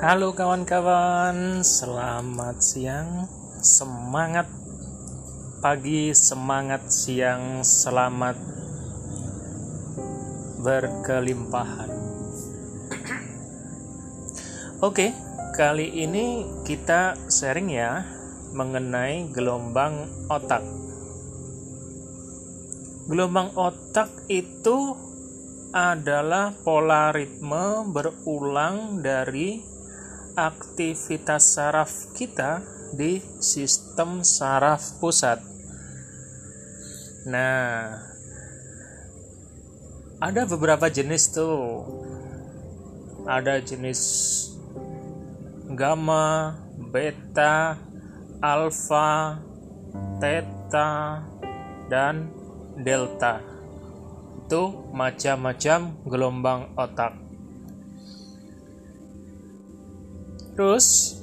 Halo kawan-kawan, selamat siang, semangat pagi, semangat siang, selamat berkelimpahan. Oke, kali ini kita sharing ya mengenai gelombang otak. Gelombang otak itu adalah pola ritme berulang dari aktivitas saraf kita di sistem saraf pusat. Nah, ada beberapa jenis tuh. Ada jenis gamma, beta, alfa, theta, dan delta. Itu macam-macam gelombang otak. Terus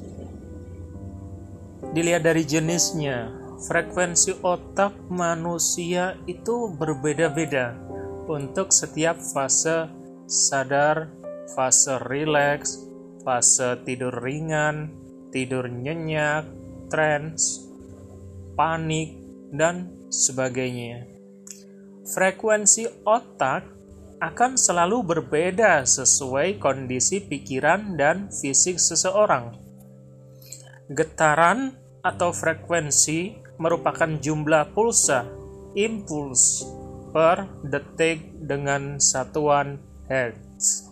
dilihat dari jenisnya, frekuensi otak manusia itu berbeda-beda untuk setiap fase sadar, fase rileks, fase tidur ringan, tidur nyenyak, trance, panik, dan sebagainya. Frekuensi otak akan selalu berbeda sesuai kondisi pikiran dan fisik seseorang. Getaran atau frekuensi merupakan jumlah pulsa impuls per detik dengan satuan hertz.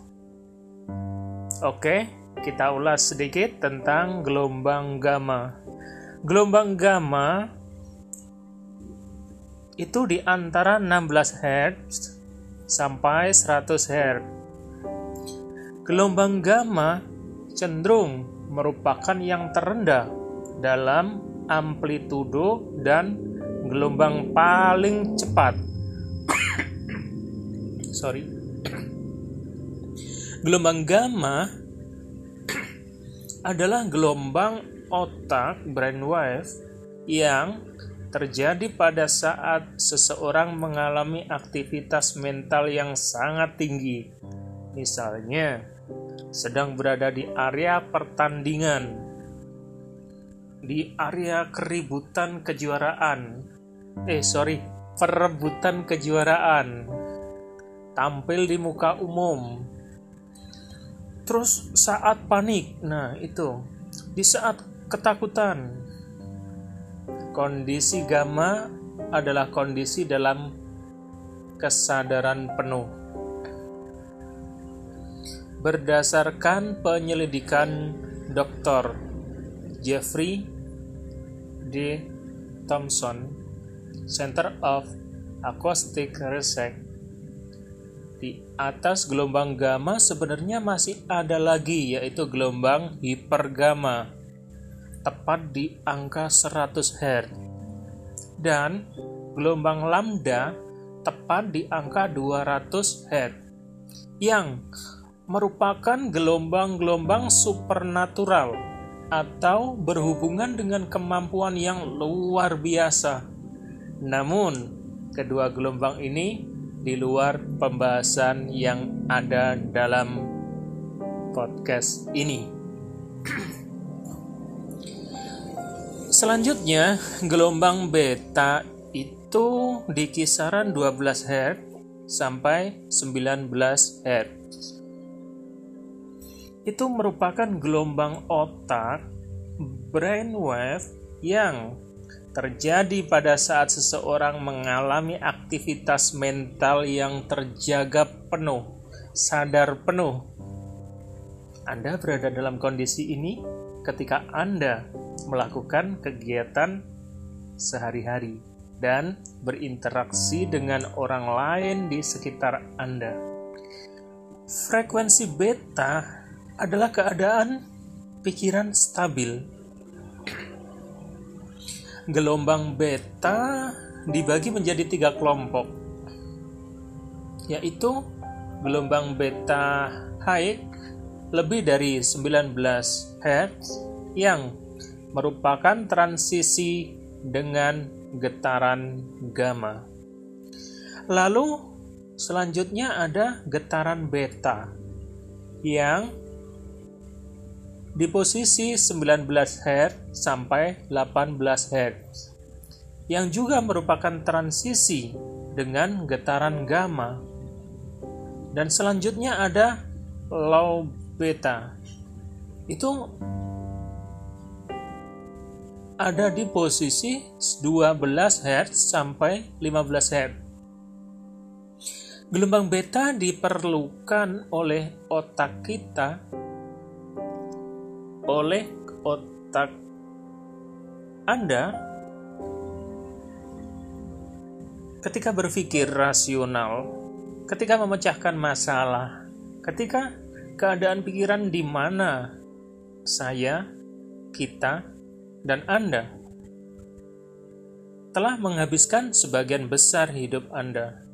Oke, kita ulas sedikit tentang gelombang gamma. Gelombang gamma itu di antara 16 Hz sampai 100 Hz. Gelombang gamma cenderung merupakan yang terendah dalam amplitudo dan gelombang paling cepat. Sorry. Gelombang gamma adalah gelombang otak brainwave yang terjadi pada saat seseorang mengalami aktivitas mental yang sangat tinggi. Misalnya, sedang berada di area pertandingan, di area keributan kejuaraan. Eh, sorry, perebutan kejuaraan. Tampil di muka umum. Terus saat panik, nah itu. Di saat ketakutan, Kondisi gamma adalah kondisi dalam kesadaran penuh. Berdasarkan penyelidikan Dr. Jeffrey D. Thompson, Center of Acoustic Research, di atas gelombang gamma sebenarnya masih ada lagi yaitu gelombang hipergamma tepat di angka 100 Hz dan gelombang lambda tepat di angka 200 Hz yang merupakan gelombang-gelombang supernatural atau berhubungan dengan kemampuan yang luar biasa. Namun, kedua gelombang ini di luar pembahasan yang ada dalam podcast ini. Selanjutnya, gelombang beta itu di kisaran 12 Hz sampai 19 Hz. Itu merupakan gelombang otak brainwave yang terjadi pada saat seseorang mengalami aktivitas mental yang terjaga penuh, sadar penuh. Anda berada dalam kondisi ini ketika Anda melakukan kegiatan sehari-hari dan berinteraksi dengan orang lain di sekitar Anda. Frekuensi beta adalah keadaan pikiran stabil. Gelombang beta dibagi menjadi tiga kelompok, yaitu gelombang beta high lebih dari 19 Hz yang merupakan transisi dengan getaran gamma. Lalu selanjutnya ada getaran beta yang di posisi 19 Hz sampai 18 Hz yang juga merupakan transisi dengan getaran gamma. Dan selanjutnya ada low beta. Itu ada di posisi 12 Hz sampai 15 Hz. Gelombang beta diperlukan oleh otak kita oleh otak Anda ketika berpikir rasional, ketika memecahkan masalah, ketika keadaan pikiran di mana saya, kita, dan Anda telah menghabiskan sebagian besar hidup Anda.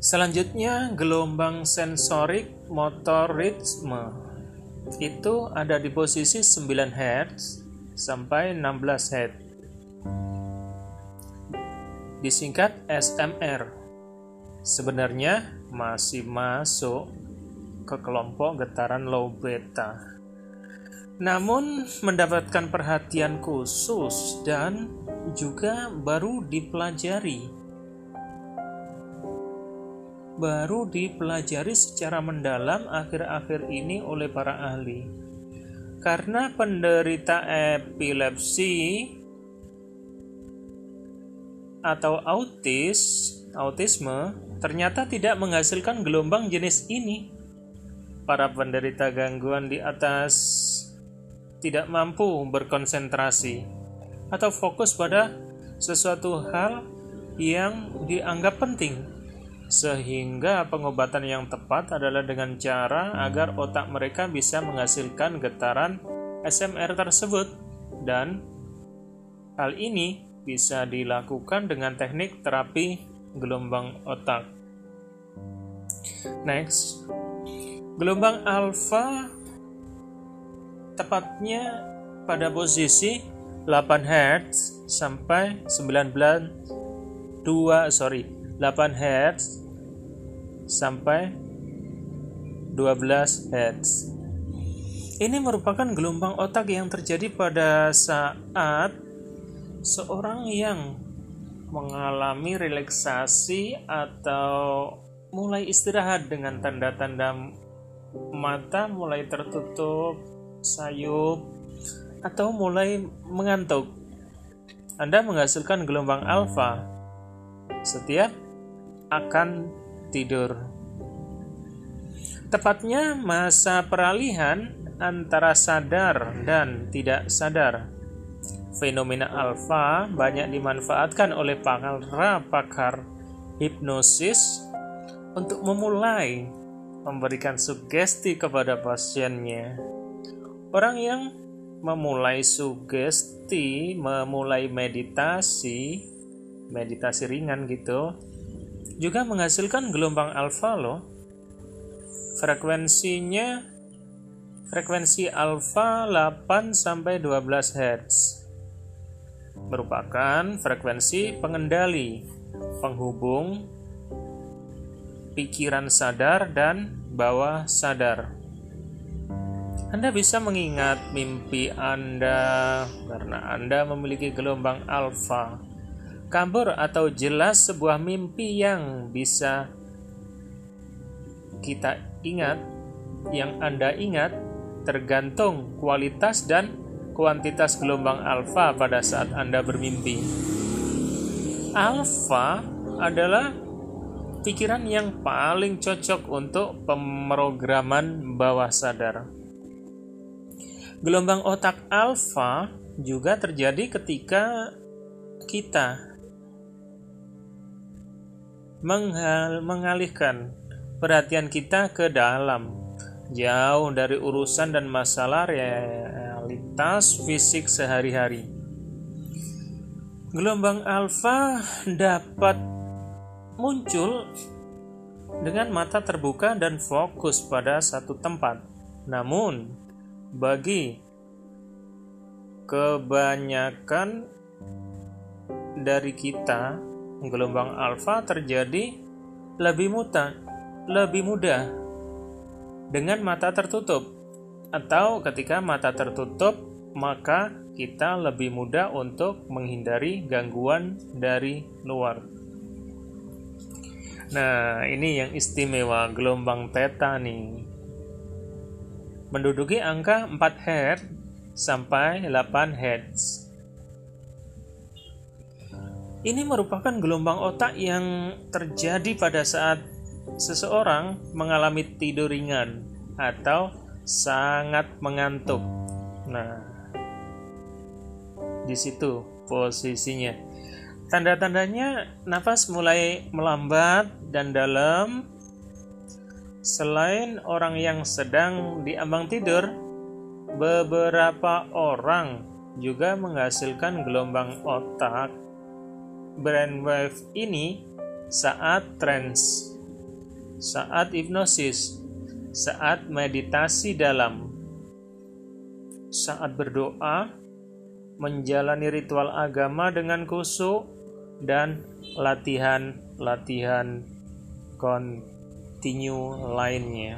Selanjutnya, gelombang sensorik motorisme itu ada di posisi 9 Hz sampai 16 Hz. Disingkat SMR. Sebenarnya masih masuk ke kelompok getaran low beta. Namun mendapatkan perhatian khusus dan juga baru dipelajari baru dipelajari secara mendalam akhir-akhir ini oleh para ahli. Karena penderita epilepsi atau autis, autisme ternyata tidak menghasilkan gelombang jenis ini. Para penderita gangguan di atas tidak mampu berkonsentrasi atau fokus pada sesuatu hal yang dianggap penting sehingga pengobatan yang tepat adalah dengan cara agar otak mereka bisa menghasilkan getaran SMR tersebut dan hal ini bisa dilakukan dengan teknik terapi gelombang otak. Next, gelombang alfa tepatnya pada posisi 8 Hz sampai 19 2 sorry 8 Hz sampai 12 Hz. Ini merupakan gelombang otak yang terjadi pada saat seorang yang mengalami relaksasi atau mulai istirahat dengan tanda-tanda mata mulai tertutup, sayup, atau mulai mengantuk. Anda menghasilkan gelombang alfa setiap akan tidur. Tepatnya masa peralihan antara sadar dan tidak sadar. Fenomena alfa banyak dimanfaatkan oleh para pakar hipnosis untuk memulai memberikan sugesti kepada pasiennya. Orang yang memulai sugesti, memulai meditasi, meditasi ringan gitu, juga menghasilkan gelombang alfa loh. Frekuensinya frekuensi alfa 8 sampai 12 Hz. Merupakan frekuensi pengendali, penghubung pikiran sadar dan bawah sadar. Anda bisa mengingat mimpi Anda karena Anda memiliki gelombang alfa kabur atau jelas sebuah mimpi yang bisa kita ingat, yang Anda ingat, tergantung kualitas dan kuantitas gelombang alfa pada saat Anda bermimpi. Alfa adalah pikiran yang paling cocok untuk pemrograman bawah sadar. Gelombang otak alfa juga terjadi ketika kita mengalihkan perhatian kita ke dalam, jauh dari urusan dan masalah realitas fisik sehari-hari. Gelombang alfa dapat muncul dengan mata terbuka dan fokus pada satu tempat. Namun, bagi kebanyakan dari kita, gelombang alfa terjadi lebih mudah, lebih mudah dengan mata tertutup atau ketika mata tertutup maka kita lebih mudah untuk menghindari gangguan dari luar. Nah, ini yang istimewa gelombang theta nih. Menduduki angka 4 Hz sampai 8 Hz. Ini merupakan gelombang otak yang terjadi pada saat seseorang mengalami tidur ringan atau sangat mengantuk. Nah, di situ posisinya. Tanda-tandanya nafas mulai melambat dan dalam. Selain orang yang sedang diambang tidur, beberapa orang juga menghasilkan gelombang otak brainwave ini saat trance, saat hipnosis, saat meditasi dalam, saat berdoa, menjalani ritual agama dengan kusuk dan latihan-latihan kontinu lainnya.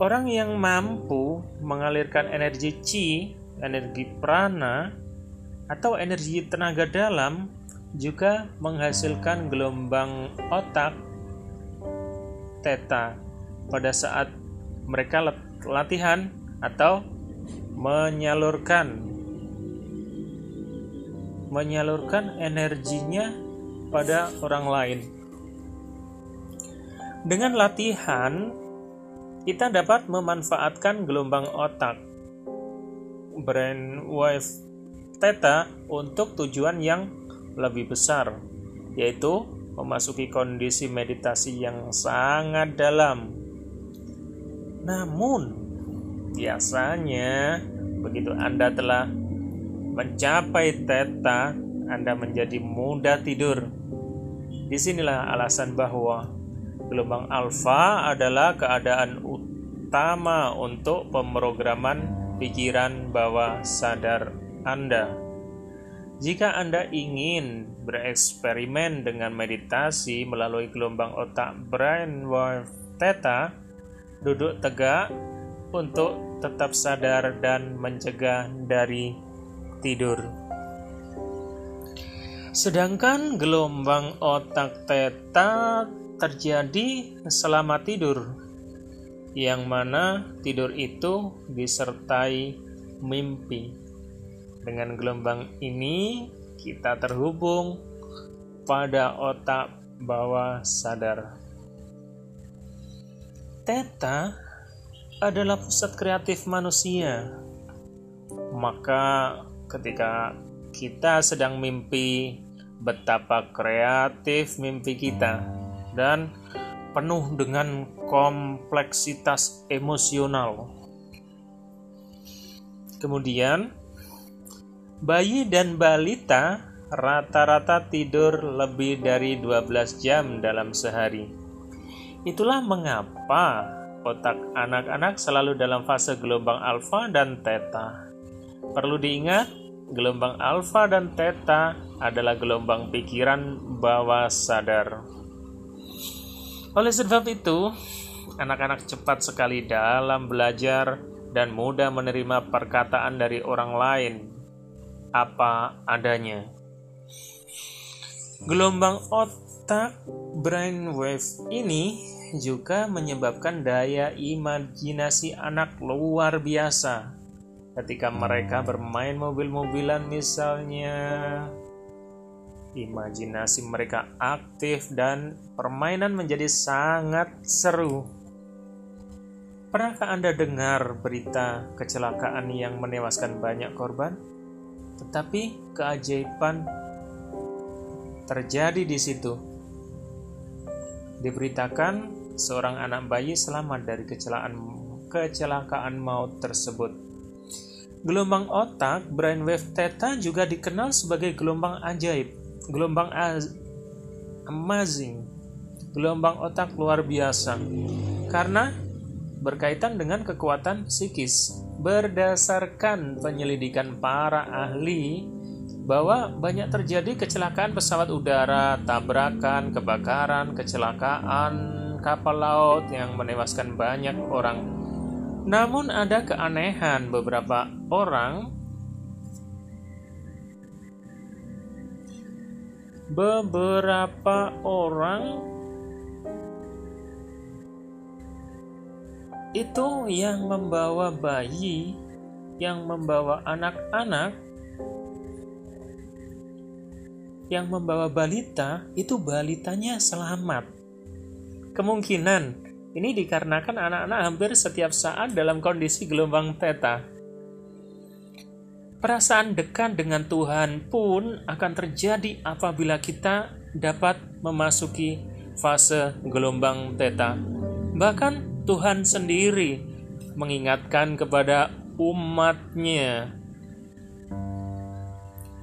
Orang yang mampu mengalirkan energi chi, energi prana, atau energi tenaga dalam juga menghasilkan gelombang otak theta pada saat mereka latihan atau menyalurkan menyalurkan energinya pada orang lain. Dengan latihan, kita dapat memanfaatkan gelombang otak brainwave theta untuk tujuan yang lebih besar, yaitu memasuki kondisi meditasi yang sangat dalam. Namun, Biasanya, begitu Anda telah mencapai teta, Anda menjadi mudah tidur. Di sinilah alasan bahwa gelombang alfa adalah keadaan utama untuk pemrograman pikiran bawah sadar Anda. Jika Anda ingin bereksperimen dengan meditasi melalui gelombang otak brainwave theta, duduk tegak untuk tetap sadar dan mencegah dari tidur. Sedangkan gelombang otak teta terjadi selama tidur, yang mana tidur itu disertai mimpi. Dengan gelombang ini, kita terhubung pada otak bawah sadar. Teta adalah pusat kreatif manusia. Maka ketika kita sedang mimpi, betapa kreatif mimpi kita dan penuh dengan kompleksitas emosional. Kemudian, bayi dan balita rata-rata tidur lebih dari 12 jam dalam sehari. Itulah mengapa Otak anak-anak selalu dalam fase gelombang alfa dan theta. Perlu diingat, gelombang alfa dan theta adalah gelombang pikiran bawah sadar. Oleh sebab itu, anak-anak cepat sekali dalam belajar dan mudah menerima perkataan dari orang lain apa adanya. Gelombang otak brainwave ini juga menyebabkan daya imajinasi anak luar biasa ketika mereka bermain mobil-mobilan misalnya imajinasi mereka aktif dan permainan menjadi sangat seru Pernahkah Anda dengar berita kecelakaan yang menewaskan banyak korban? Tetapi keajaiban terjadi di situ. Diberitakan seorang anak bayi selamat dari kecelakaan kecelakaan maut tersebut. Gelombang otak brainwave theta juga dikenal sebagai gelombang ajaib, gelombang amazing, gelombang otak luar biasa. Karena berkaitan dengan kekuatan psikis. Berdasarkan penyelidikan para ahli, bahwa banyak terjadi kecelakaan pesawat udara, tabrakan, kebakaran, kecelakaan kapal laut yang menewaskan banyak orang. Namun ada keanehan beberapa orang beberapa orang itu yang membawa bayi, yang membawa anak-anak, yang membawa balita, itu balitanya selamat. Kemungkinan ini dikarenakan anak-anak hampir setiap saat dalam kondisi gelombang theta. Perasaan dekat dengan Tuhan pun akan terjadi apabila kita dapat memasuki fase gelombang theta. Bahkan Tuhan sendiri mengingatkan kepada umatnya.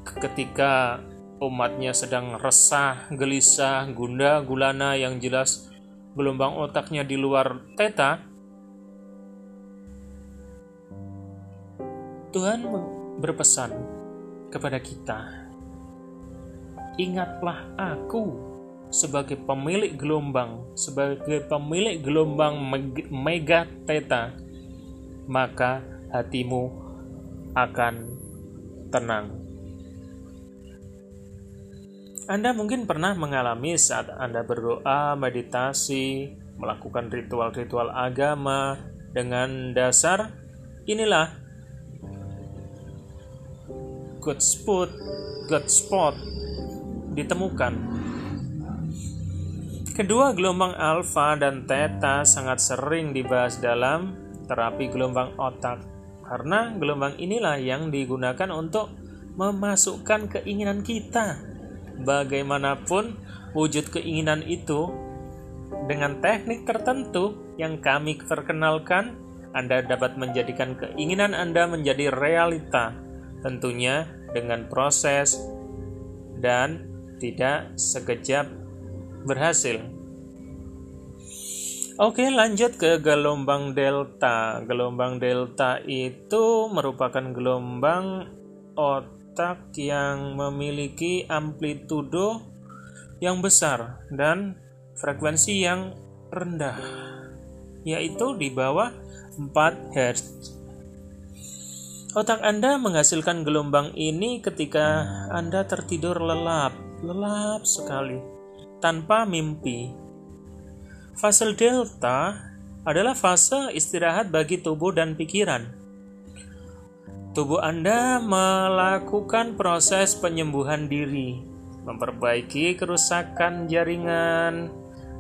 Ketika umatnya sedang resah, gelisah, gunda, gulana yang jelas gelombang otaknya di luar teta, Tuhan berpesan kepada kita, "Ingatlah Aku sebagai pemilik gelombang, sebagai pemilik gelombang mega theta, maka hatimu akan tenang. Anda mungkin pernah mengalami saat Anda berdoa, meditasi, melakukan ritual-ritual agama dengan dasar inilah good spot, good spot ditemukan Kedua gelombang alfa dan theta sangat sering dibahas dalam terapi gelombang otak karena gelombang inilah yang digunakan untuk memasukkan keinginan kita. Bagaimanapun wujud keinginan itu dengan teknik tertentu yang kami perkenalkan, Anda dapat menjadikan keinginan Anda menjadi realita. Tentunya dengan proses dan tidak sekejap berhasil. Oke, lanjut ke gelombang delta. Gelombang delta itu merupakan gelombang otak yang memiliki amplitudo yang besar dan frekuensi yang rendah, yaitu di bawah 4 Hz. Otak Anda menghasilkan gelombang ini ketika Anda tertidur lelap, lelap sekali tanpa mimpi. Fase delta adalah fase istirahat bagi tubuh dan pikiran. Tubuh Anda melakukan proses penyembuhan diri, memperbaiki kerusakan jaringan,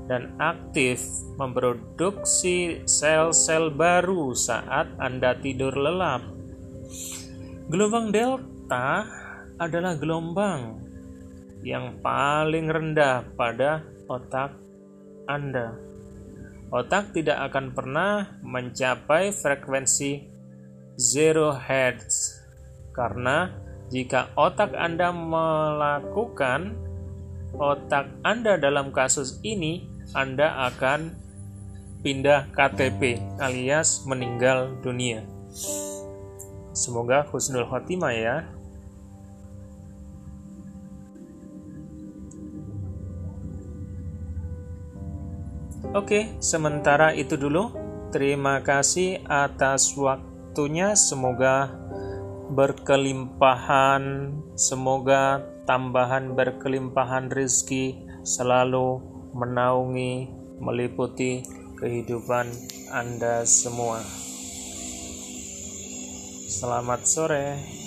dan aktif memproduksi sel-sel baru saat Anda tidur lelap. Gelombang delta adalah gelombang yang paling rendah pada otak Anda. Otak tidak akan pernah mencapai frekuensi 0 Hz karena jika otak Anda melakukan otak Anda dalam kasus ini, Anda akan pindah KTP alias meninggal dunia. Semoga husnul khotimah ya. Oke, sementara itu dulu. Terima kasih atas waktunya. Semoga berkelimpahan, semoga tambahan berkelimpahan rezeki selalu menaungi, meliputi kehidupan Anda semua. Selamat sore.